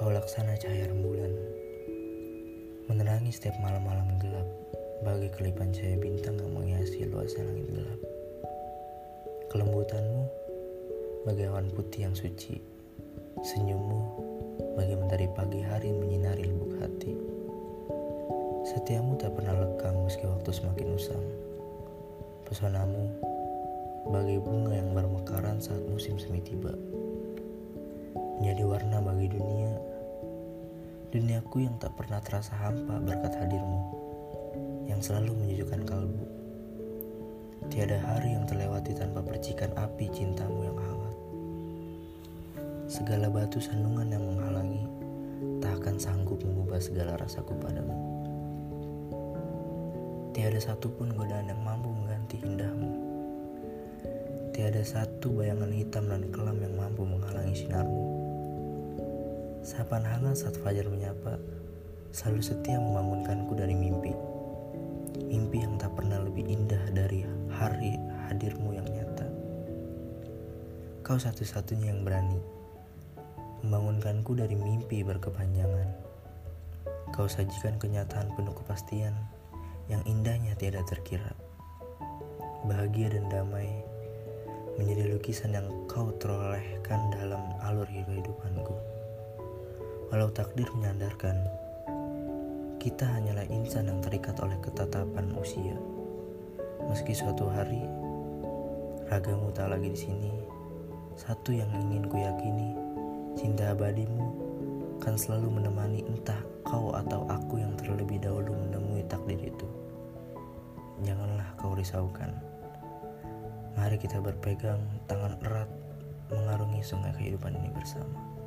laksana cahaya rembulan. Menerangi setiap malam-malam gelap Bagi kelipan cahaya bintang yang menghiasi luas langit gelap. Kelembutanmu bagai awan putih yang suci. Senyummu bagi mentari pagi hari menyinari lubuk hati. Setiamu tak pernah lekang meski waktu semakin usang. Pesonamu bagai bunga yang bermekaran saat musim semi tiba. Menjadi warna bagi dunia. Duniaku yang tak pernah terasa hampa berkat hadirmu, yang selalu menyejukkan kalbu. Tiada hari yang terlewati tanpa percikan api cintamu yang hangat. Segala batu sandungan yang menghalangi tak akan sanggup mengubah segala rasaku padamu. Tiada satupun godaan yang mampu mengganti indahmu. Tiada satu bayangan hitam dan kelam yang mampu menghalangi sinarmu. Sapan hangat saat fajar menyapa, selalu setia membangunkanku dari mimpi. Mimpi yang tak pernah lebih indah dari hari hadirmu yang nyata. Kau satu-satunya yang berani membangunkanku dari mimpi berkepanjangan. Kau sajikan kenyataan penuh kepastian yang indahnya tiada terkira. Bahagia dan damai menjadi lukisan yang kau terolehkan dalam alur kehidupanku. Walau takdir menyandarkan, kita hanyalah insan yang terikat oleh ketatapan usia. Meski suatu hari ragamu tak lagi di sini, satu yang ingin ku yakini, cinta abadimu akan selalu menemani entah kau atau aku yang terlebih dahulu menemui takdir itu. Janganlah kau risaukan. Mari kita berpegang tangan erat mengarungi sungai kehidupan ini bersama.